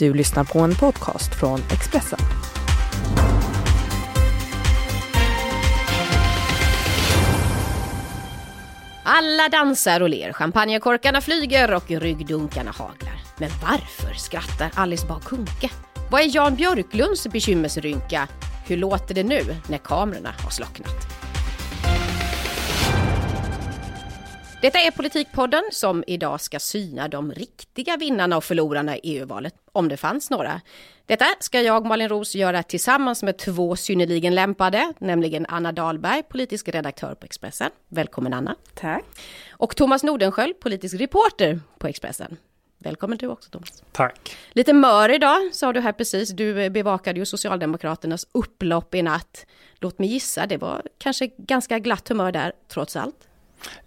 Du lyssnar på en podcast från Expressen. Alla dansar och ler, champagnekorkarna flyger och ryggdunkarna haglar. Men varför skrattar Alice Bah Kuhnke? Vad är Jan Björklunds bekymmersrynka? Hur låter det nu när kamerorna har slocknat? Detta är Politikpodden som idag ska syna de riktiga vinnarna och förlorarna i EU-valet, om det fanns några. Detta ska jag, Malin Ros, göra tillsammans med två synnerligen lämpade, nämligen Anna Dahlberg, politisk redaktör på Expressen. Välkommen Anna. Tack. Och Thomas Nordenskjöld, politisk reporter på Expressen. Välkommen du också Thomas. Tack. Lite mör idag sa du här precis. Du bevakade ju Socialdemokraternas upplopp i natt. Låt mig gissa, det var kanske ganska glatt humör där trots allt.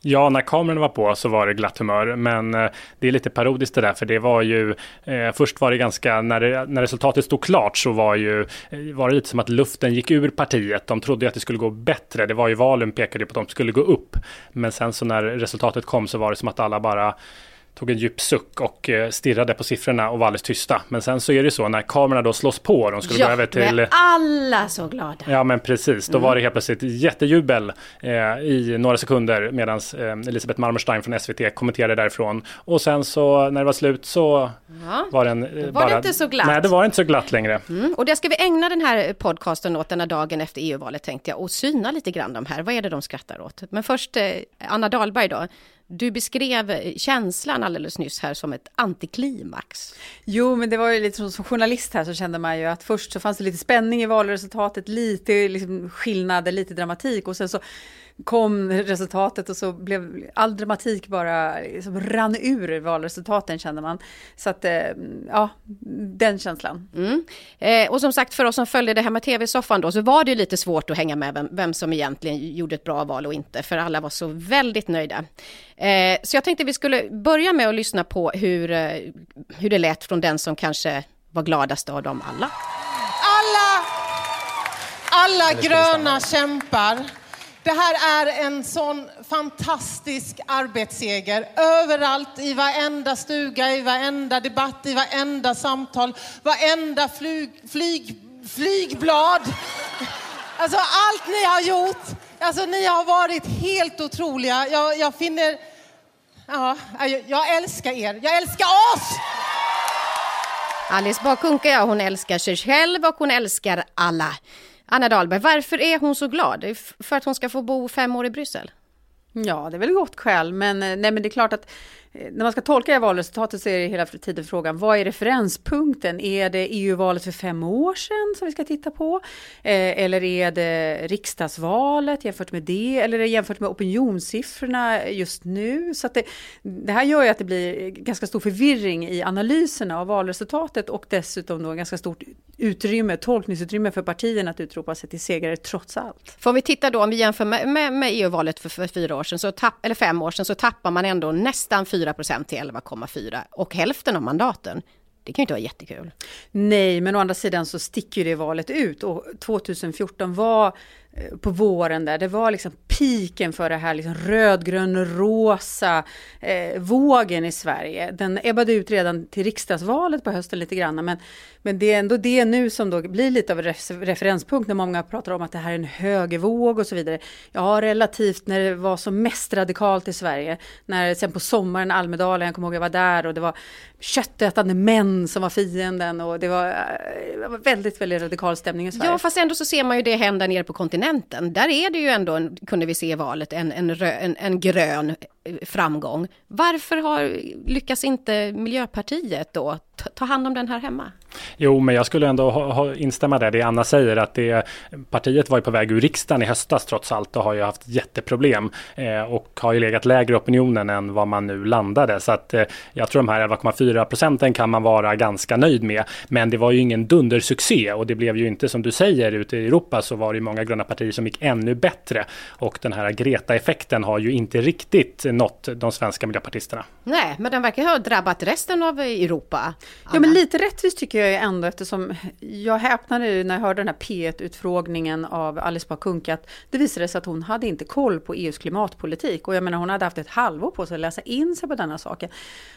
Ja, när kameran var på så var det glatt humör, men eh, det är lite parodiskt det där, för det var ju eh, först var det ganska när, det, när resultatet stod klart så var ju eh, var det lite som att luften gick ur partiet. De trodde ju att det skulle gå bättre. Det var ju valen pekade på att de skulle gå upp, men sen så när resultatet kom så var det som att alla bara tog en djup suck och eh, stirrade på siffrorna och var alldeles tysta. Men sen så är det så när kamerorna då slås på, de skulle ja, gå över till... är alla så glada. Ja men precis, då mm. var det helt plötsligt jättejubel eh, i några sekunder medan eh, Elisabeth Marmorstein från SVT kommenterade därifrån. Och sen så när det var slut så ja. var den eh, var bara... det inte så glatt? Nej, det var inte så glatt längre. Mm. Och det ska vi ägna den här podcasten åt denna dagen efter EU-valet tänkte jag och syna lite grann de här. Vad är det de skrattar åt? Men först eh, Anna Dahlberg då. Du beskrev eh, känslan alldeles nyss här som ett antiklimax. Jo, men det var ju lite som, som journalist här så kände man ju att först så fanns det lite spänning i valresultatet, lite liksom skillnader, lite dramatik och sen så kom resultatet och så blev all dramatik bara liksom rann ur valresultaten kände man. Så att, eh, ja, den känslan. Mm. Eh, och som sagt, för oss som följde det här med tv-soffan då, så var det ju lite svårt att hänga med vem, vem, som egentligen gjorde ett bra val och inte, för alla var så väldigt nöjda. Eh, så jag tänkte vi skulle börja med att lyssna på hur, hur det lät från den som kanske var gladast av dem alla. Alla, alla gröna kämpar det här är en sån fantastisk arbetsseger. Överallt, i varenda stuga, i varenda debatt, i varenda samtal, varenda flyg, flyg, flygblad. Alltså allt ni har gjort. Alltså ni har varit helt otroliga. Jag, jag finner... Ja, jag, jag älskar er. Jag älskar oss! Alice Bakunke, ja, hon älskar sig själv och hon älskar alla. Anna Dahlberg, varför är hon så glad? För att hon ska få bo fem år i Bryssel? Ja, det är väl gott skäl, men, eh, nej, men det är klart att Eh, när man ska tolka valresultatet så är det hela tiden frågan, vad är referenspunkten? Är det EU-valet för fem år sedan som vi ska titta på? Eh, eller är det riksdagsvalet jämfört med det? Eller är det jämfört med opinionssiffrorna just nu? Så det, det, här gör ju att det blir ganska stor förvirring i analyserna av valresultatet och dessutom då ganska stort utrymme, tolkningsutrymme för partierna att utropa sig till segrare trots allt. Får vi titta då, om vi jämför med, med, med EU-valet för, för, fyra år sedan, så tapp, eller fem år sedan, så tappar man ändå nästan fyra 4 procent till 11,4 och hälften av mandaten. Det kan ju inte vara jättekul. Nej, men å andra sidan så sticker ju det valet ut och 2014 var Eh, på våren där. Det var liksom piken för det här liksom rödgrön rosa eh, vågen i Sverige. Den ebbade ut redan till riksdagsvalet på hösten lite grann. Men, men det är ändå det nu som då blir lite av en referenspunkt när många pratar om att det här är en högervåg och så vidare. Ja, relativt när det var som mest radikalt i Sverige. När sen på sommaren Almedalen, jag kommer ihåg jag var där och det var köttätande män som var fienden och det var, eh, det var väldigt, väldigt radikal stämning i Sverige. Ja, fast ändå så ser man ju det hända nere på kontinenten kontinenten. Där är det ju ändå, kunde vi se i valet, en, en, rö, en, en grön framgång. Varför har, lyckas inte Miljöpartiet då ta hand om den här hemma? Jo, men jag skulle ändå ha, ha, instämma där det Anna säger att det, partiet var ju på väg ur riksdagen i höstas trots allt och har ju haft jätteproblem eh, och har ju legat lägre opinionen än vad man nu landade. Så att eh, jag tror de här 11,4 procenten kan man vara ganska nöjd med. Men det var ju ingen dundersuccé och det blev ju inte som du säger ute i Europa så var det ju många gröna partier som gick ännu bättre och den här Greta-effekten har ju inte riktigt nått de svenska miljöpartisterna. Nej, men den verkar ha drabbat resten av Europa. Anna. Ja, men lite rättvist tycker jag ändå, eftersom jag häpnade när jag hörde den här P1-utfrågningen av Alice Bah Kuhnke, att det visade sig att hon hade inte koll på EUs klimatpolitik. Och jag menar, hon hade haft ett halvår på sig att läsa in sig på denna saken.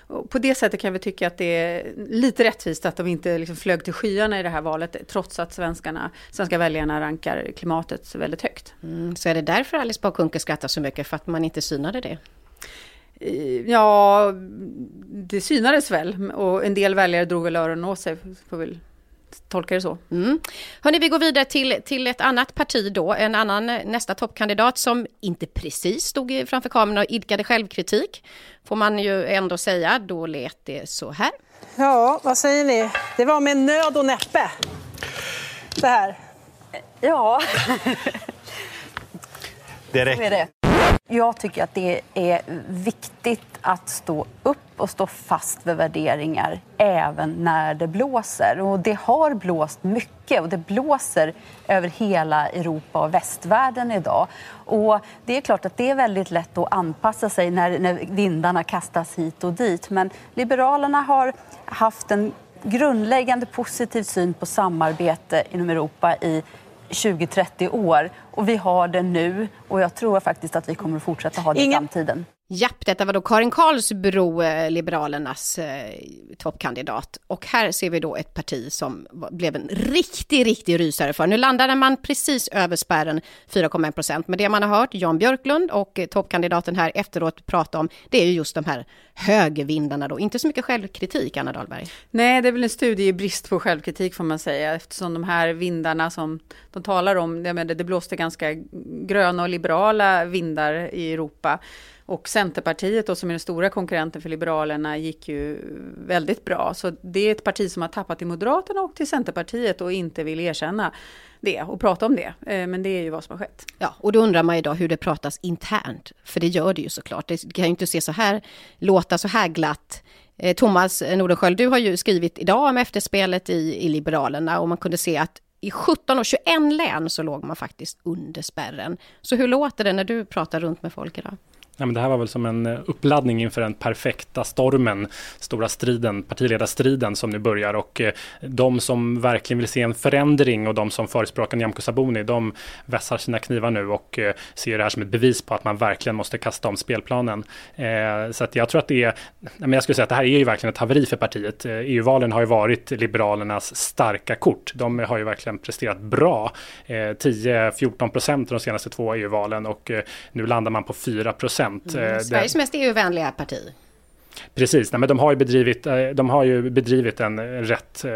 Och på det sättet kan vi tycka att det är lite rättvist att de inte liksom flög till skyarna i det här valet, trots att svenskarna, svenska väljarna rankar klimatet väldigt högt. Mm, så är det därför Alice Bah Kuhnke skrattar så mycket, för att man inte synade det? Ja, det synades väl och en del väljare drog väl öronen åt sig, får väl tolka det så. Mm. Hörni, vi går vidare till, till ett annat parti då, en annan nästa toppkandidat som inte precis stod framför kameran och idkade självkritik, får man ju ändå säga. Då lät det så här. Ja, vad säger ni? Det var med nöd och näppe. Det här. Ja. det räcker. Jag tycker att det är viktigt att stå upp och stå fast vid värderingar även när det blåser. Och det har blåst mycket och det blåser över hela Europa och västvärlden idag. Och det är klart att det är väldigt lätt att anpassa sig när, när vindarna kastas hit och dit. Men Liberalerna har haft en grundläggande positiv syn på samarbete inom Europa i 20-30 år. Och vi har det nu och jag tror faktiskt att vi kommer att fortsätta ha det Ingen... i framtiden. Japp, detta var då Karin Karlsbro, eh, Liberalernas eh, toppkandidat. Och här ser vi då ett parti som blev en riktig, riktig rysare för. Nu landade man precis över spärren 4,1 procent. Men det man har hört Jan Björklund och eh, toppkandidaten här efteråt prata om, det är ju just de här högervindarna då. Inte så mycket självkritik, Anna Dahlberg. Nej, det är väl en studie i brist på självkritik får man säga, eftersom de här vindarna som de talar om, det, det blåste ganska gröna och liberala vindar i Europa. Och Centerpartiet då, som är den stora konkurrenten för Liberalerna gick ju väldigt bra. Så det är ett parti som har tappat till Moderaterna och till Centerpartiet och inte vill erkänna det och prata om det. Eh, men det är ju vad som har skett. Ja, och då undrar man ju då hur det pratas internt. För det gör det ju såklart. Det kan ju inte se så här, låta så här glatt. Eh, Thomas Nordenskjöld, du har ju skrivit idag om efterspelet i, i Liberalerna och man kunde se att i 17 och 21 län så låg man faktiskt under spärren. Så hur låter det när du pratar runt med folk idag? Ja, men det här var väl som en eh, uppladdning inför den perfekta stormen, stora striden, partiledarstriden som nu börjar och eh, de som verkligen vill se en förändring och de som förespråkar Nyamko Sabuni, de vässar sina knivar nu och eh, ser det här som ett bevis på att man verkligen måste kasta om spelplanen. Så att jag tror att det är, men jag skulle säga att det här är ju verkligen ett haveri för partiet. E EU-valen har ju varit Liberalernas starka kort. De har ju verkligen presterat bra, 10-14 procent de senaste två EU-valen och nu landar man på 4 procent procent. Mm, Sveriges mest EU-vänliga parti. Precis, nej, men de har ju bedrivit, eh, de har ju bedrivit en rätt eh,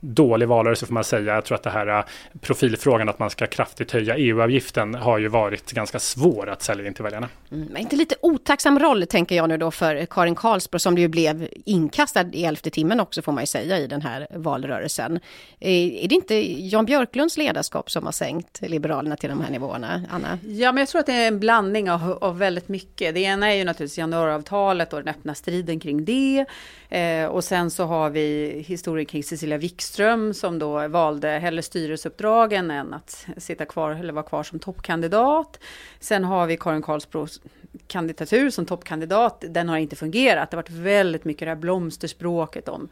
dålig valrörelse får man säga. Jag tror att det här eh, profilfrågan att man ska kraftigt höja EU-avgiften har ju varit ganska svår att sälja in till väljarna. Mm, men inte lite otacksam roll tänker jag nu då för Karin Karlsbro som det ju blev inkastad i elfte timmen också får man ju säga i den här valrörelsen. Är det inte Jan Björklunds ledarskap som har sänkt Liberalerna till de här nivåerna, Anna? Ja, men jag tror att det är en blandning av, av väldigt mycket. Det ena är ju naturligtvis januariavtalet och den öppna striden striden kring det. Eh, och sen så har vi historien kring Cecilia Wikström som då valde hellre styrelseuppdragen än att sitta kvar eller vara kvar som toppkandidat. Sen har vi Karin Karlsbros kandidatur som toppkandidat. Den har inte fungerat. Det har varit väldigt mycket det här blomsterspråket om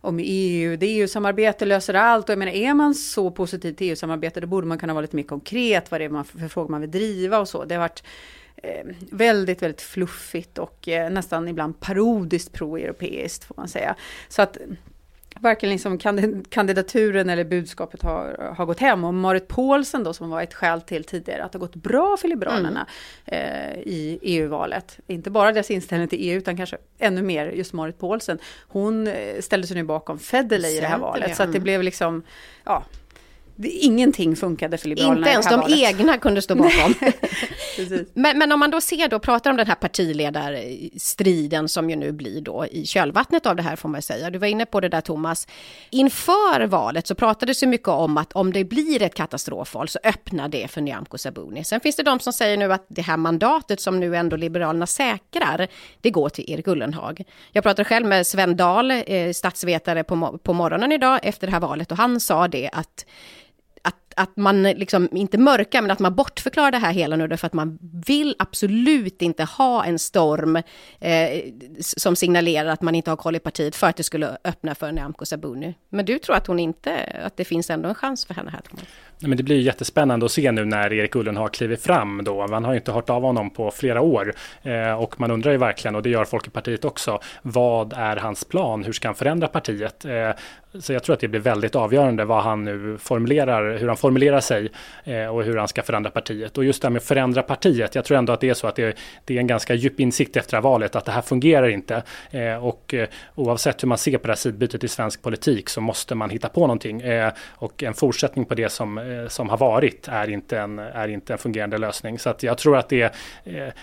om EU, det EU-samarbete löser allt. Och jag menar, är man så positiv till EU-samarbete, då borde man kunna vara lite mer konkret vad det är man, för frågor man vill driva och så. Det har varit Eh, väldigt, väldigt fluffigt och eh, nästan ibland parodiskt pro-europeiskt får man säga. Så att varken liksom kandidaturen eller budskapet har, har gått hem. Och Marit Paulsen då, som var ett skäl till tidigare att det har gått bra för Liberalerna mm. eh, i EU-valet. Inte bara deras inställning till EU, utan kanske ännu mer just Marit Paulsen. Hon eh, ställde sig nu bakom Federley i det här valet. Så att det blev liksom, ja, ingenting funkade för Liberalerna Inte ens de valet. egna kunde stå bakom. men, men, om man då ser då, pratar om den här partiledarstriden som ju nu blir då i kölvattnet av det här får man säga. Du var inne på det där Thomas. Inför valet så pratades det mycket om att om det blir ett katastrofval så öppnar det för Nyamko Sabuni. Sen finns det de som säger nu att det här mandatet som nu ändå Liberalerna säkrar, det går till Erik Ullenhag. Jag pratade själv med Sven Dahl, eh, statsvetare på, på morgonen idag efter det här valet och han sa det att att man liksom inte mörkar, men att man bortförklarar det här hela nu, för att man vill absolut inte ha en storm eh, som signalerar att man inte har koll i partiet för att det skulle öppna för Nyamko Sabuni. Men du tror att hon inte, att det finns ändå en chans för henne här, Thomas? men det blir jättespännande att se nu när Erik Ullenhag kliver fram då. Man har ju inte hört av honom på flera år eh, och man undrar ju verkligen, och det gör folk i partiet också, vad är hans plan? Hur ska han förändra partiet? Eh, så jag tror att det blir väldigt avgörande vad han nu formulerar, hur han formulerar sig eh, och hur han ska förändra partiet. Och just det här med att förändra partiet, jag tror ändå att det är så att det, är en ganska djup insikt efter valet att det här fungerar inte. Eh, och eh, oavsett hur man ser på det här sidbytet i svensk politik så måste man hitta på någonting. Och en fortsättning på det som, som har varit är inte, en, är inte en fungerande lösning. Så att jag tror att det,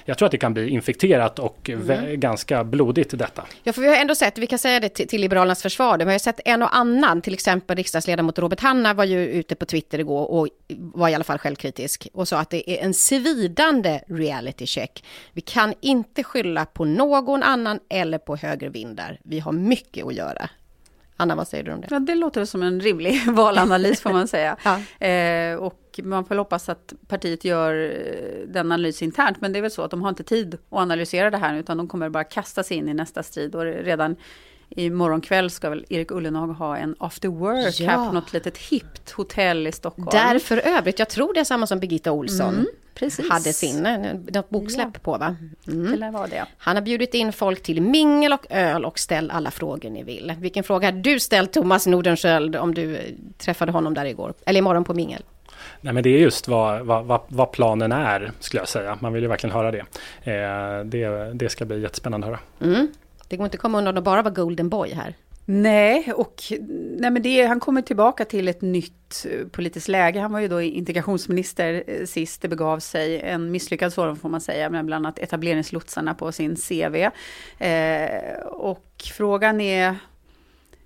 jag tror att det kan bli infekterat och mm. ganska blodigt detta. Ja, för vi har ändå sett, vi kan säga det till, till Liberalernas försvar, vi har sett en och annan, till exempel riksdagsledamot Robert Hanna var ju ute på Twitter igår och var i alla fall självkritisk och sa att det är en svidande reality check. Vi kan inte skylla på någon annan eller på högervindar. Vi har mycket att göra. Anna, vad säger du om det? Ja, det låter som en rimlig valanalys får man säga. ja. eh, och man får hoppas att partiet gör eh, den analys internt, men det är väl så att de har inte tid att analysera det här, utan de kommer bara kasta sig in i nästa strid och redan i morgon kväll ska väl Erik Ullenhag ha en after work ja. här på något litet hippt hotell i Stockholm. Där för övrigt, jag tror det är samma som Birgitta Olsson. Mm. Precis. hade sin, eh, något boksläpp ja. på va? Mm. Det var det. Han har bjudit in folk till mingel och öl och ställ alla frågor ni vill. Vilken fråga har du ställt Thomas Nordenskjöld om du eh, träffade honom där igår? Eller imorgon på mingel? Nej men det är just vad, vad, vad, planen är skulle jag säga. Man vill ju verkligen höra det. Eh, det, det ska bli jättespännande att höra. Mm. Det går inte att komma undan att bara vara golden boy här. Nej, och nej men det, han kommer tillbaka till ett nytt eh, politiskt läge. Han var ju då integrationsminister eh, sist det begav sig. En misslyckad sådan får man säga, med bland annat etableringslotsarna på sin CV. Eh, och frågan är,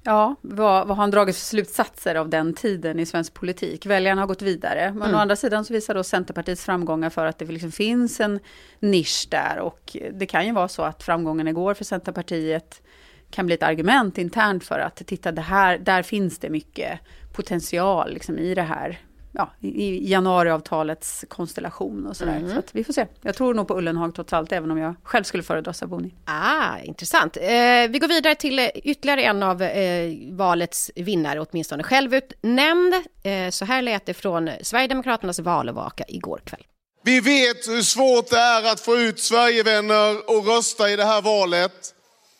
ja, vad, vad har han dragit för slutsatser av den tiden i svensk politik? Väljarna har gått vidare. Men mm. å andra sidan så visar då Centerpartiets framgångar för att det liksom finns en nisch där. Och det kan ju vara så att framgången igår för Centerpartiet kan bli ett argument internt för att titta, det här, där finns det mycket potential liksom, i det här ja, i januariavtalets konstellation och sådär. Mm. Så att vi får se. Jag tror nog på Ullenhag trots allt, även om jag själv skulle föredra Sabuni. Ah, intressant. Eh, vi går vidare till eh, ytterligare en av eh, valets vinnare, åtminstone självutnämnd. Eh, så här lät det från Sverigedemokraternas valvaka igår kväll. Vi vet hur svårt det är att få ut Sverigevänner och rösta i det här valet.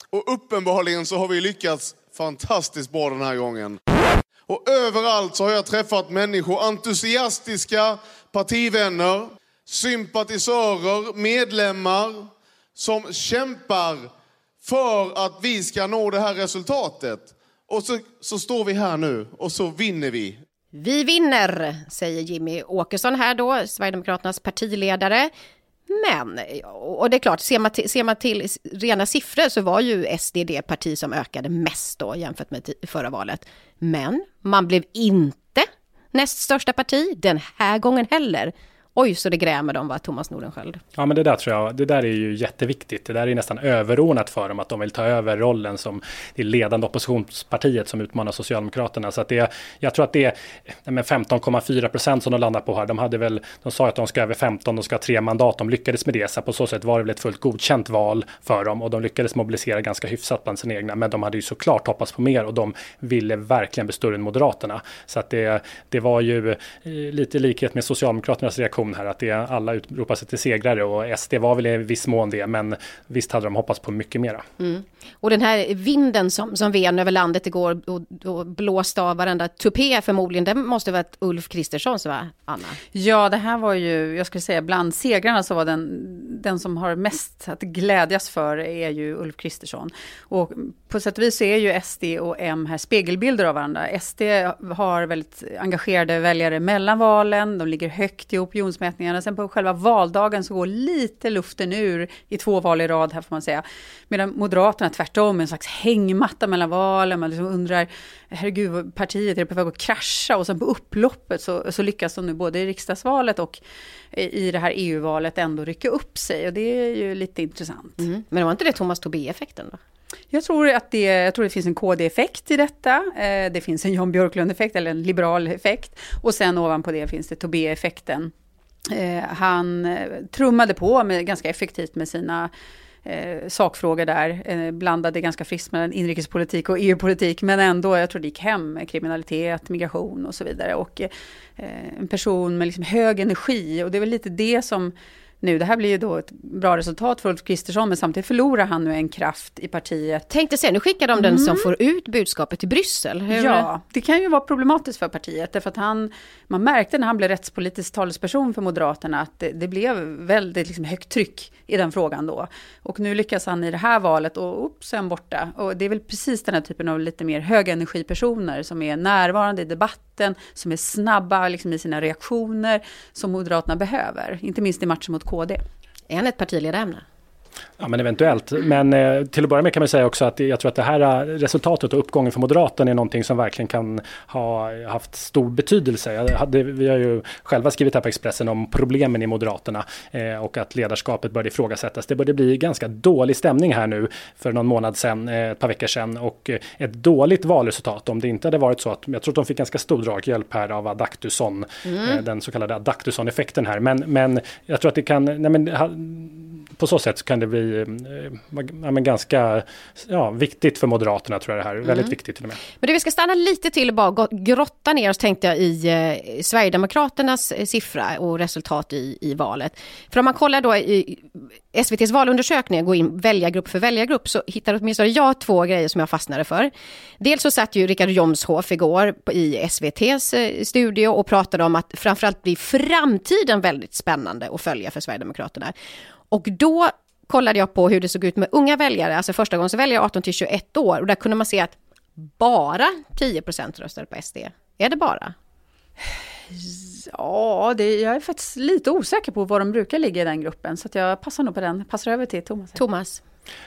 Och uppenbarligen så har vi lyckats fantastiskt bra den här gången. Och överallt så har jag träffat människor, entusiastiska partivänner, sympatisörer, medlemmar som kämpar för att vi ska nå det här resultatet. Och så, så står vi här nu och så vinner vi. Vi vinner, säger Jimmy Åkesson här då, Sverigedemokraternas partiledare. Men, och det är klart, ser man, till, ser man till rena siffror så var ju SD det parti som ökade mest då jämfört med förra valet. Men man blev inte näst största parti den här gången heller. Oj, så det grämer dem, var Thomas Nordenskjöld. Ja, men det där tror jag, det där är ju jätteviktigt. Det där är nästan överordnat för dem, att de vill ta över rollen som det ledande oppositionspartiet som utmanar Socialdemokraterna. Så att det, jag tror att det är 15,4 procent som de landar på här. De hade väl, de sa att de ska över 15, de ska ha tre mandat. De lyckades med det, så på så sätt var det väl ett fullt godkänt val för dem och de lyckades mobilisera ganska hyfsat bland sina egna. Men de hade ju såklart hoppats på mer och de ville verkligen bli större än Moderaterna. Så att det, det var ju eh, lite i likhet med Socialdemokraternas reaktion reaktion här att det, alla utropar sig till segrare och SD var väl i viss mån det men visst hade de hoppats på mycket mera. Mm. Och den här vinden som, som ven över landet igår och, och blåste av varenda tupé förmodligen, det måste varit Ulf Kristerssons va, Anna? Ja, det här var ju, jag skulle säga bland segrarna så var den, den som har mest att glädjas för är ju Ulf Kristersson. Och på sätt och vis så är ju SD och M här spegelbilder av varandra. SD har väldigt engagerade väljare mellan valen, de ligger högt i opinionsmätningarna. Sen på själva valdagen så går lite luften ur i två val i rad här får man säga. Medan Moderaterna tvärtom, en slags hängmatta mellan valen. Man liksom undrar, herregud, partiet är på väg att krascha? Och sen på upploppet så, så lyckas de nu både i riksdagsvalet och i det här EU-valet ändå rycka upp sig. Och det är ju lite intressant. Mm. Men var inte det Thomas Tobé-effekten då? Jag tror att det, jag tror det finns en KD-effekt i detta. Eh, det finns en Jan Björklund-effekt, eller en liberal effekt. Och sen ovanpå det finns det Tobé-effekten. Eh, han eh, trummade på med, ganska effektivt med sina eh, sakfrågor där, eh, blandade ganska friskt mellan inrikespolitik och EU-politik, men ändå, jag tror det gick hem, kriminalitet, migration och så vidare. Och eh, en person med liksom hög energi, och det är väl lite det som nu. Det här blir ju då ett bra resultat för Ulf Kristersson, men samtidigt förlorar han nu en kraft i partiet. Tänkte se, nu skickar de den mm. som får ut budskapet till Bryssel. Hur... Ja, det kan ju vara problematiskt för partiet, därför att han, man märkte när han blev rättspolitisk talesperson för Moderaterna att det, det blev väldigt liksom, högt tryck i den frågan då. Och nu lyckas han i det här valet och upp så är han borta. Och det är väl precis den här typen av lite mer högenergipersoner som är närvarande i debatten, som är snabba liksom, i sina reaktioner, som Moderaterna behöver. Inte minst i matchen mot KD. Är han ett partiledarämne? Ja men eventuellt. Men eh, till att börja med kan man säga också att jag tror att det här eh, resultatet och uppgången för Moderaterna är någonting som verkligen kan ha haft stor betydelse. Hade, vi har ju själva skrivit här på Expressen om problemen i Moderaterna eh, och att ledarskapet började ifrågasättas. Det började bli ganska dålig stämning här nu för någon månad sedan, eh, ett par veckor sedan och eh, ett dåligt valresultat om det inte hade varit så att jag tror att de fick ganska stor draghjälp här av Adaktusson, mm. Eh, den så kallade Adaktusson-effekten här. Men, men jag tror att det kan, nej men, på så sätt kan det bli eh, ja, men ganska ja, viktigt för Moderaterna tror jag det här. Mm. Väldigt viktigt till och med. Men det vi ska stanna lite till och bara grotta ner oss tänkte jag i eh, Sverigedemokraternas eh, siffra och resultat i, i valet. För om man kollar då i SVTs valundersökning, går in väljargrupp för väljargrupp, så hittar åtminstone jag två grejer som jag fastnade för. Dels så satt ju Richard Jomshof igår i SVTs eh, studio och pratade om att framförallt blir framtiden väldigt spännande att följa för Sverigedemokraterna. Och då kollade jag på hur det såg ut med unga väljare, alltså förstagångsväljare 18 till 21 år. Och där kunde man se att bara 10% röstade på SD. Är det bara? Ja, det, jag är faktiskt lite osäker på var de brukar ligga i den gruppen. Så jag passar nog på den. Passar över till Thomas. Thomas.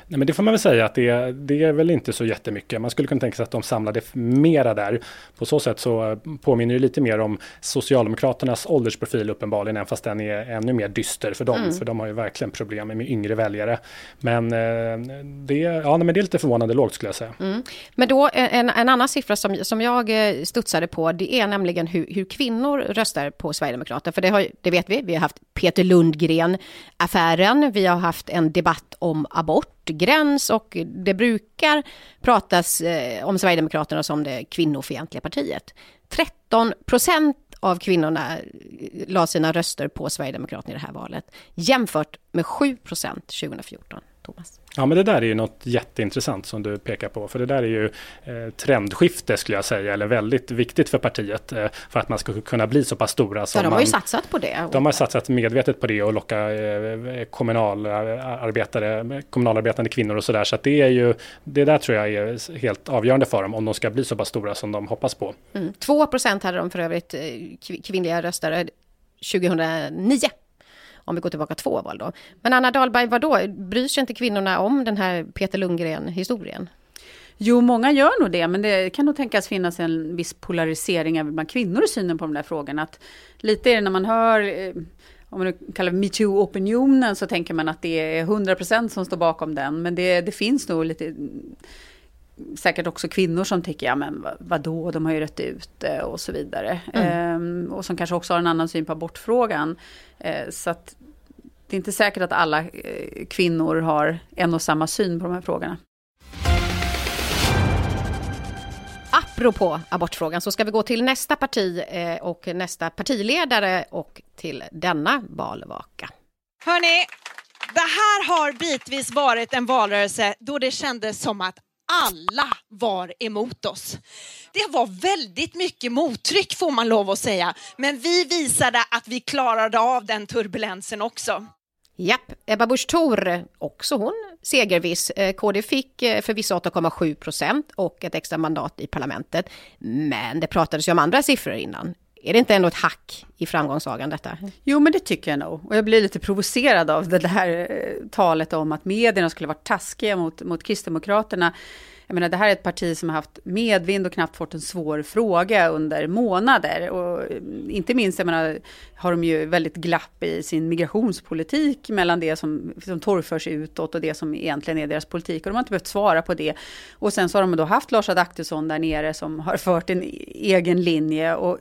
Nej, men det får man väl säga att det, det är väl inte så jättemycket. Man skulle kunna tänka sig att de samlade mera där. På så sätt så påminner det lite mer om Socialdemokraternas åldersprofil uppenbarligen, även fast den är ännu mer dyster för dem. Mm. För de har ju verkligen problem med yngre väljare. Men, eh, det, ja, men det är lite förvånande lågt skulle jag säga. Mm. Men då en, en annan siffra som, som jag eh, studsade på, det är nämligen hur, hur kvinnor röstar på Sverigedemokraterna. För det, har, det vet vi, vi har haft Peter Lundgren-affären, vi har haft en debatt om abort gräns och det brukar pratas eh, om Sverigedemokraterna som det kvinnofientliga partiet. 13 procent av kvinnorna eh, la sina röster på Sverigedemokraterna i det här valet jämfört med 7 procent 2014. Thomas. Ja men det där är ju något jätteintressant som du pekar på. För det där är ju eh, trendskifte skulle jag säga. Eller väldigt viktigt för partiet. Eh, för att man ska kunna bli så pass stora. Som ja, de har man, ju satsat på det. De har satsat medvetet på det och locka eh, kommunalarbetare, kommunalarbetande kvinnor och sådär. Så att det är ju, det där tror jag är helt avgörande för dem. Om de ska bli så pass stora som de hoppas på. Mm. 2 hade de för övrigt eh, kvinnliga röstare 2009 om vi går tillbaka två val då. Men Anna Dahlberg, vadå. Bryr sig inte kvinnorna om den här Peter Lundgren-historien? Jo, många gör nog det, men det kan nog tänkas finnas en viss polarisering även bland kvinnor i synen på de där frågorna. Att lite är det när man hör eh, om man nu kallar det metoo-opinionen så tänker man att det är 100% som står bakom den. Men det, det finns nog lite säkert också kvinnor som tycker, ja men vadå, de har ju rätt ut och så vidare. Mm. Ehm, och som kanske också har en annan syn på abortfrågan. Ehm, så att det är inte säkert att alla eh, kvinnor har en och samma syn på de här frågorna. Apropå abortfrågan så ska vi gå till nästa parti eh, och nästa partiledare och till denna valvaka. Hörni, det här har bitvis varit en valrörelse då det kändes som att alla var emot oss. Det var väldigt mycket mottryck får man lov att säga, men vi visade att vi klarade av den turbulensen också. Japp, Ebba Busch Thor, också hon segerviss. Eh, KD fick eh, förvisso 8,7 procent och ett extra mandat i parlamentet. Men det pratades ju om andra siffror innan. Är det inte ändå ett hack i framgångssagan detta? Jo, men det tycker jag nog. Och jag blir lite provocerad av det här eh, talet om att medierna skulle vara taskiga mot, mot Kristdemokraterna. jag menar, det här är ett parti som har haft medvind och knappt fått en svår fråga under månader. Och eh, inte minst, jag menar, har de ju väldigt glapp i sin migrationspolitik mellan det som, som torgförs utåt och det som egentligen är deras politik. Och de har inte behövt svara på det. Och sen så har de då haft Lars Adaktusson där nere som har fört en e-, egen linje. Och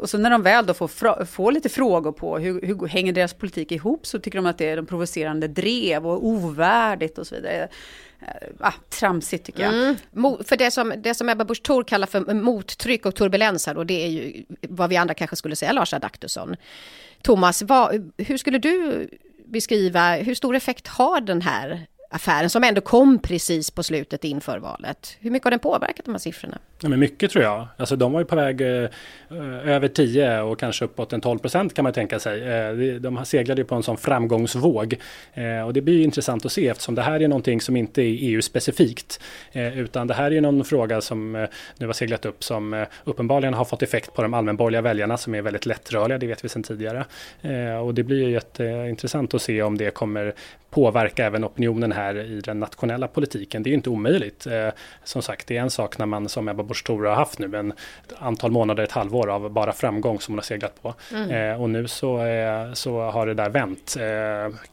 och så när de väl då får, får lite frågor på hur, hur hänger deras politik ihop så tycker de att det är de provocerande drev och ovärdigt och så vidare. Eh, ah, tramsigt tycker jag. Mm. För det som, det som Ebba Busch Thor kallar för mottryck och turbulens här, och det är ju vad vi andra kanske skulle säga Lars Adaktusson. Thomas, vad, hur skulle du beskriva, hur stor effekt har den här affären som ändå kom precis på slutet inför valet. Hur mycket har den påverkat de här siffrorna? Ja, men mycket tror jag. Alltså, de var ju på väg eh, över 10 och kanske uppåt en 12 procent kan man tänka sig. Eh, de seglade ju på en sån framgångsvåg. Eh, och det blir ju intressant att se eftersom det här är någonting som inte är EU-specifikt. Eh, utan det här är någon fråga som eh, nu har seglat upp som eh, uppenbarligen har fått effekt på de allmänborgerliga väljarna som är väldigt lättrörliga, det vet vi sedan tidigare. Eh, och det blir ju jätteintressant att se om det kommer påverka även opinionen här i den nationella politiken. Det är ju inte omöjligt. Eh, som sagt, det är en sak när man som Ebba Busch Thor har haft nu en antal månader, ett halvår av bara framgång som hon har seglat på. Mm. Eh, och nu så, eh, så har det där vänt,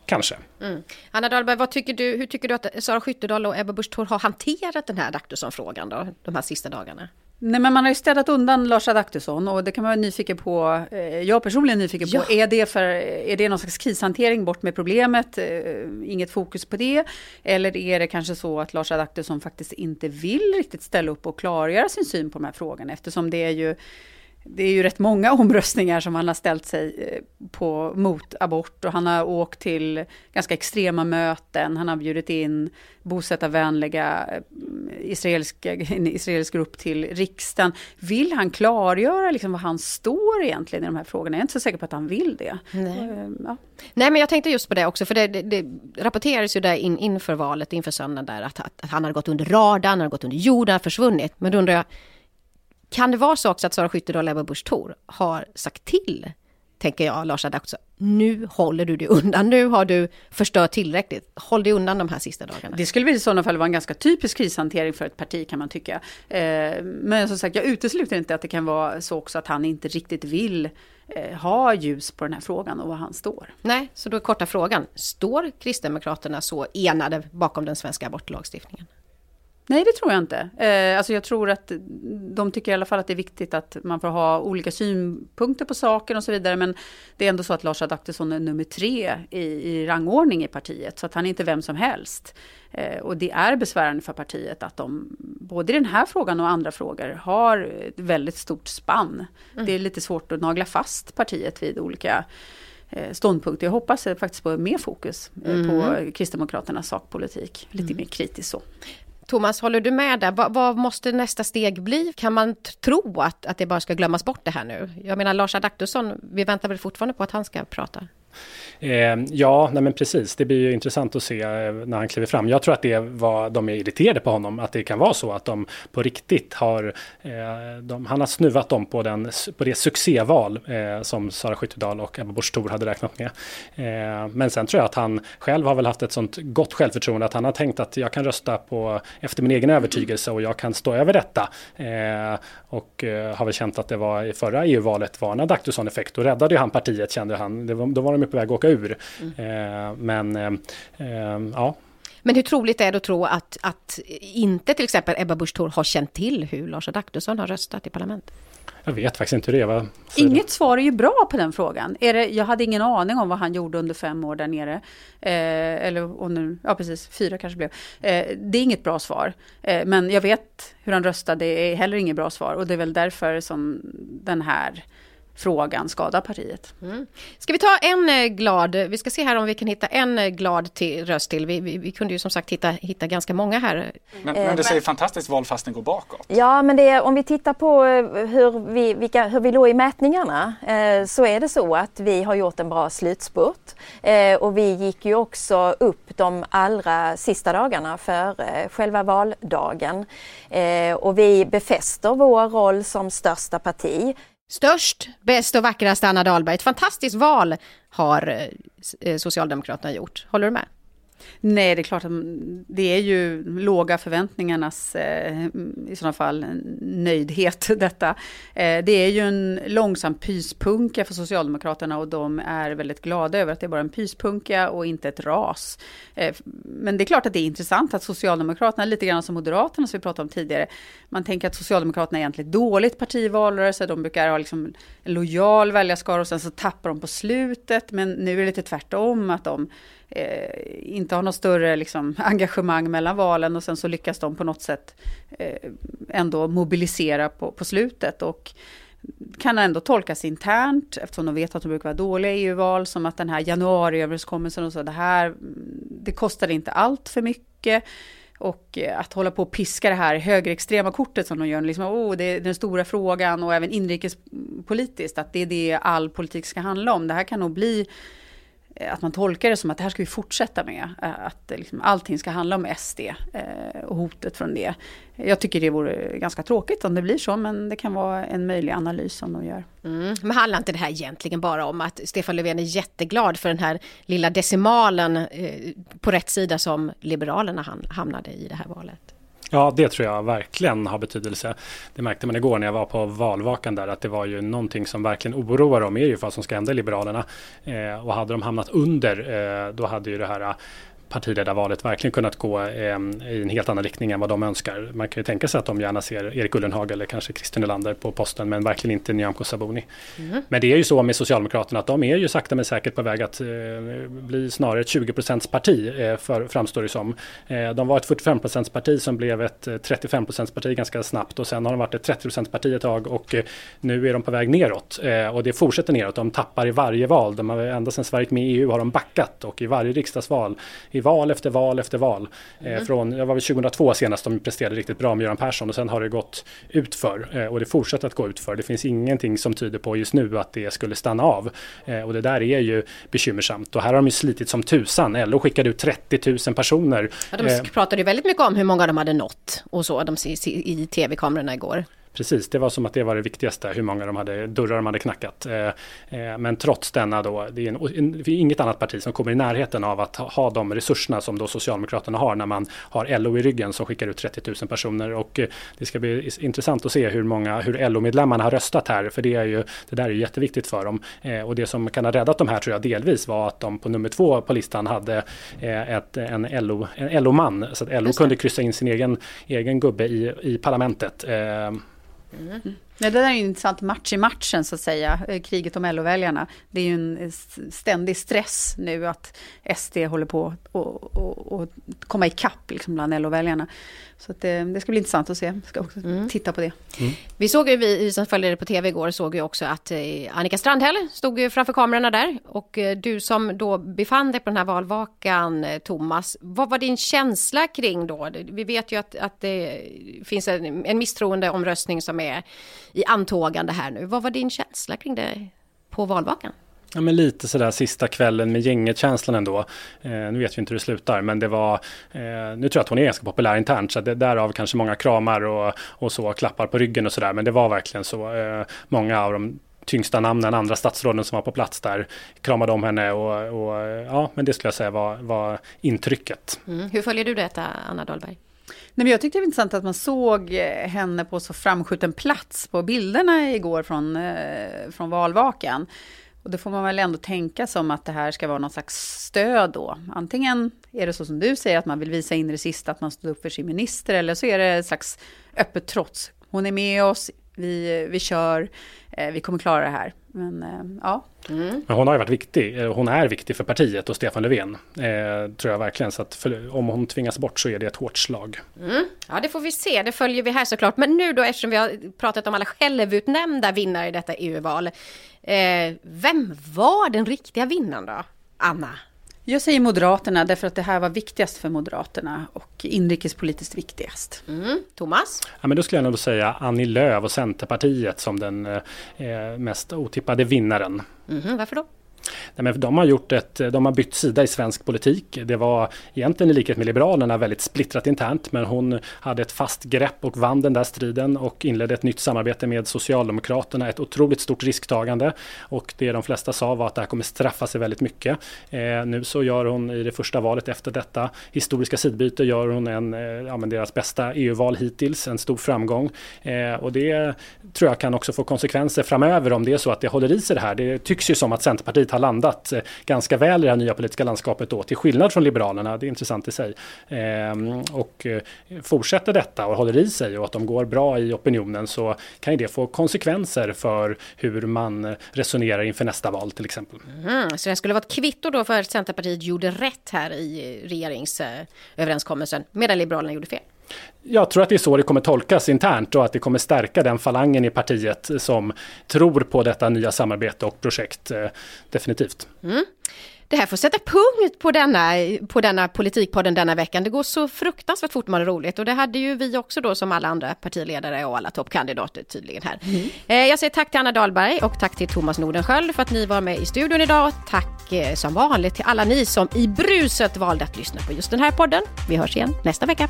kanske. Mm. Anna Dahlberg, vad tycker du, hur tycker du att Sara Skyttedal och Ebba Busch Thor har hanterat den här Adaktusson-frågan då, de här sista dagarna? Nej, men man har ju städat undan Lars Adaktusson och det kan man vara nyfiken på. Eh, jag personligen är nyfiken ja. på, är det, för, är det någon slags krishantering bort med problemet? Eh, inget fokus på det? Eller är det kanske så att Lars Adaktusson faktiskt inte vill riktigt ställa upp och klargöra sin syn på de här frågorna eftersom det är ju det är ju rätt många omröstningar som han har ställt sig eh, på mot abort och han har åkt till ganska extrema möten. Han har bjudit in bosättarvänliga eh, israeliska, en israelisk grupp till riksdagen. Vill han klargöra liksom vad han står egentligen i de här frågorna? Jag är inte så säker på att han vill det. Nej, eh, ja. Nej men jag tänkte just på det också, för det, det, det rapporterades ju där in, inför valet, inför söndagen där, att, att, han hade gått under radarn, han hade gått under jorden, försvunnit. Men då undrar jag, kan det vara så också att Sara Skyttedal och Ebba Busch Thor har sagt till, tänker jag, Lars också, nu håller du dig undan, nu har du förstört tillräckligt, håll dig undan de här sista dagarna. Det skulle väl i sådana fall vara en ganska typisk krishantering för ett parti kan man tycka. Eh, men som sagt, jag utesluter inte att det kan vara så också att han inte riktigt vill eh, ha ljus på den här frågan och var han står. Nej, så då är korta frågan, står Kristdemokraterna så enade bakom den svenska abortlagstiftningen? Nej, det tror jag inte. Eh, alltså jag tror att de tycker i alla fall att det är viktigt att man får ha olika synpunkter på saken och så vidare. Men det är ändå så att Lars Adaktusson är nummer tre i, i rangordning i partiet. Så att han är inte vem som helst. Eh, och det är besvärande för partiet att de, både i den här frågan och andra frågor, har ett väldigt stort spann. Mm. Det är lite svårt att nagla fast partiet vid olika eh, ståndpunkter. Jag hoppas faktiskt på mer fokus eh, mm. på Kristdemokraternas sakpolitik. Lite mm. mer kritiskt så. Thomas, håller du med där? Vad, vad, måste nästa steg bli? Kan man tro att, att det bara ska glömmas bort det här nu? Jag menar Lars Adaktusson, vi väntar väl fortfarande på att han ska prata? Eh, ja, nej men precis. Det blir ju intressant att se eh, när han kliver fram. Jag tror att det var de är irriterade på honom. Att det kan vara så att de på riktigt har... Eh, de, han har snuvat dem på, den, på det succéval eh, som Sara Skyttedal och Ebba Busch Thor hade räknat med. Eh, men sen tror jag att han själv har väl haft ett sånt gott självförtroende att han har tänkt att jag kan rösta på efter min egen övertygelse och jag kan stå över detta. Eh, och eh, har väl känt att det var i förra EU-valet var en Adaktusson-effekt. Då räddade ju han partiet kände han. Det var, då var de på väg att åka ur. Mm. Eh, men eh, eh, ja. Men hur troligt är det att tro att, att inte till exempel Ebba Busch Thor har känt till hur Lars Adaktusson har röstat i parlamentet? Jag vet faktiskt inte hur det var. Inget svar är ju bra på den frågan. Är det, jag hade ingen aning om vad han gjorde under fem år där nere. Eh, eller och nu, ja precis, fyra kanske blev. Eh, det är inget bra svar. Eh, men jag vet hur han röstade, det är heller inget bra svar. Och det är väl därför som den här frågan skadar partiet. Mm. Ska vi ta en eh, glad, vi ska se här om vi kan hitta en eh, glad till, röst till. Vi, vi, vi kunde ju som sagt hitta, hitta ganska många här. Men, men det säger fantastiskt val fast den går bakåt. Ja, men det, om vi tittar på eh, hur vi, vilka, hur vi låg i mätningarna eh, så är det så att vi har gjort en bra slutspurt eh, och vi gick ju också upp de allra sista dagarna för eh, själva valdagen och vi befäster vår roll som största parti. Störst, bäst och vackrast Anna Dahlberg. Ett fantastiskt val har eh, eh, Socialdemokraterna gjort. Håller du med? Nej, det är klart att det är ju låga förväntningarnas, eh, i sådana fall, nöjdhet detta. Eh, det är ju en långsam pyspunka för Socialdemokraterna och de är väldigt glada över att det är bara en pyspunka och inte ett ras. Eh, men det är klart att det är intressant att Socialdemokraterna, lite grann som Moderaterna som vi pratade om tidigare, man tänker att Socialdemokraterna är egentligen dåligt parti i valrörelse, de brukar ha liksom en lojal väljarskara och sen så tappar de på slutet, men nu är det lite tvärtom, att de eh, inte har något större liksom, engagemang mellan valen och sen så lyckas de på något sätt eh, ändå mobilisera på, på slutet. Och kan ändå tolkas internt, eftersom de vet att de brukar vara dåliga i EU-val, som att den här januariöverenskommelsen och så, det här, mm, det kostar inte allt för mycket. Och eh, att hålla på och piska det här högerextrema kortet som de gör, liksom, oh, det är den stora frågan och även inrikespolitiskt, att det är det all politik ska handla om. Det här kan nog bli Eh, att man tolkar det som att det här ska vi fortsätta med. Eh, att eh, liksom allting ska handla om SD och hotet från det. Jag tycker det vore ganska tråkigt om det blir så, men det kan vara en möjlig analys som de gör. Mm. Men handlar inte det här egentligen bara om att Stefan Löfven är jätteglad för den här lilla decimalen på rätt sida som Liberalerna hamnade i det här valet? Ja, det tror jag verkligen har betydelse. Det märkte man igår när jag var på valvakan där att det var ju någonting som verkligen oroar dem är ju vad som ska hända i Liberalerna. Eh, och hade de hamnat under eh, då hade ju det här partiledarvalet verkligen kunnat gå eh, i en helt annan riktning än vad de önskar. Man kan ju tänka sig att de gärna ser Erik Ullenhag eller kanske Christer Nylander på posten men verkligen inte Nyamko Sabuni. Mm. Men det är ju så med Socialdemokraterna att de är ju sakta men säkert på väg att eh, bli snarare ett 20 parti eh, för, framstår det som. Eh, de var ett 45 parti som blev ett 35 eh, parti ganska snabbt och sen har de varit ett 30 parti ett tag och eh, nu är de på väg neråt och det fortsätter neråt. De tappar i varje val. De har, ända sedan Sverige gick med i EU har de backat och i varje riksdagsval i val efter val efter val. Eh, mm. från, jag var väl 2002 senast de presterade riktigt bra med Göran Persson och sen har det gått utför eh, och det fortsätter att gå utför. Det finns ingenting som tyder på just nu att det skulle stanna av eh, och det där är ju bekymmersamt och här har de ju slitit som tusan. LO skickade ut 30 000 personer. Ja, de pratade ju väldigt mycket om hur många de hade nått och så de, i tv-kamerorna igår. Precis, det var som att det var det viktigaste, hur många de hade, dörrar de hade knackat. Eh, eh, men trots denna då, det är, en, det är inget annat parti som kommer i närheten av att ha, de resurserna som då Socialdemokraterna har när man har LO i ryggen som skickar ut 30 000 personer. Och eh, det ska bli intressant att se hur många, hur LO-medlemmarna har röstat här, för det är ju, det där är ju jätteviktigt för dem. Och det som kan ha räddat de här tror jag delvis var att de på nummer två på listan hade ett, en LO, en LO-man, så att LO kunde kryssa in sin egen, egen gubbe i, i parlamentet. Mm. Ja, det där är en intressant match i matchen så att säga, eh, kriget om LO-väljarna. Det är ju en eh, ständig stress nu att SD håller på att komma ikapp liksom bland LO-väljarna. Så det, det, ska bli intressant att se. Jag ska också mm. titta på det. Mm. Vi såg ju, vi som följde det på tv igår, såg ju också att eh, Annika Strandhäll stod ju framför kamerorna där. Och eh, du som då befann dig på den här valvakan, eh, Thomas, vad var din känsla kring då? Vi vet ju att, att det finns en, en misstroendeomröstning som är i antågande här nu. Vad var din känsla kring det på valvakan? Ja, men lite sådär sista kvällen med gänget-känslan ändå. Eh, nu vet vi inte hur det slutar, men det var... Eh, nu tror jag att hon är ganska populär internt, så det, därav kanske många kramar och, och så, klappar på ryggen och sådär. Men det var verkligen så. Eh, många av de tyngsta namnen, andra statsråden som var på plats där, kramade om henne och, och ja, men det skulle jag säga var, var intrycket. Mm. Hur följer du detta, Anna Dahlberg? Nej, men jag tyckte det var intressant att man såg eh, henne på så framskjuten plats på bilderna igår från, eh, från valvakan. Och det får man väl ändå tänka som att det här ska vara någon slags stöd då. Antingen är det så som du säger, att man vill visa in i det sista att man står upp för sin minister, eller så är det ett slags öppet trots. Hon är med oss, vi, eh, vi kör, eh, vi kommer klara det här. Men eh, ja. Mm. Men hon har ju varit viktig. Eh, hon är viktig för partiet och Stefan Löfven. Eh, tror jag verkligen. Så att för, om hon tvingas bort så är det ett hårt slag. Mm. Ja, det får vi se. Det följer vi här såklart. Men nu då, eftersom vi har pratat om alla självutnämnda vinnare i detta EU-val. Eh, vem var den riktiga vinnaren då? Anna? Jag säger Moderaterna därför att det här var viktigast för Moderaterna och inrikespolitiskt viktigast. Mm. Thomas? Ja, men då skulle jag nog säga Annie Lööf och Centerpartiet som den eh, mest otippade vinnaren. Mm. Varför då? Nej, men de, har gjort ett, de har bytt sida i svensk politik. Det var egentligen i likhet med Liberalerna väldigt splittrat internt men hon hade ett fast grepp och vann den där striden och inledde ett nytt samarbete med Socialdemokraterna. Ett otroligt stort risktagande och det de flesta sa var att det här kommer straffa sig väldigt mycket. Eh, nu så gör hon i det första valet efter detta historiska sidbyte gör hon en, eh, ja, deras bästa EU-val hittills, en stor framgång. Eh, och det tror jag kan också få konsekvenser framöver om det är så att det håller i sig det här. Det tycks ju som att Centerpartiet har landat eh, ganska väl i det här nya politiska landskapet då, till skillnad från Liberalerna. Det är intressant i sig. Ehm, och eh, fortsätter detta och håller i sig och att de går bra i opinionen så kan ju det få konsekvenser för hur man eh, resonerar inför nästa val till exempel. Mm, så det skulle vara ett kvitto då för att Centerpartiet gjorde rätt här i regeringsöverenskommelsen medan Liberalerna gjorde fel? Jag tror att det är så det kommer tolkas internt och att det kommer stärka den falangen i partiet som tror på detta nya samarbete och projekt. Eh, definitivt. Mm. Det här får sätta punkt på denna, på denna politikpodden denna veckan. Det går så fruktansvärt fort man är roligt och det hade ju vi också då som alla andra partiledare och alla toppkandidater tydligen här. Mm. Eh, jag säger tack till Anna Dahlberg och tack till Thomas Nordenskjöld för att ni var med i studion idag. Tack eh, som vanligt till alla ni som i bruset valde att lyssna på just den här podden. Vi hörs igen nästa vecka.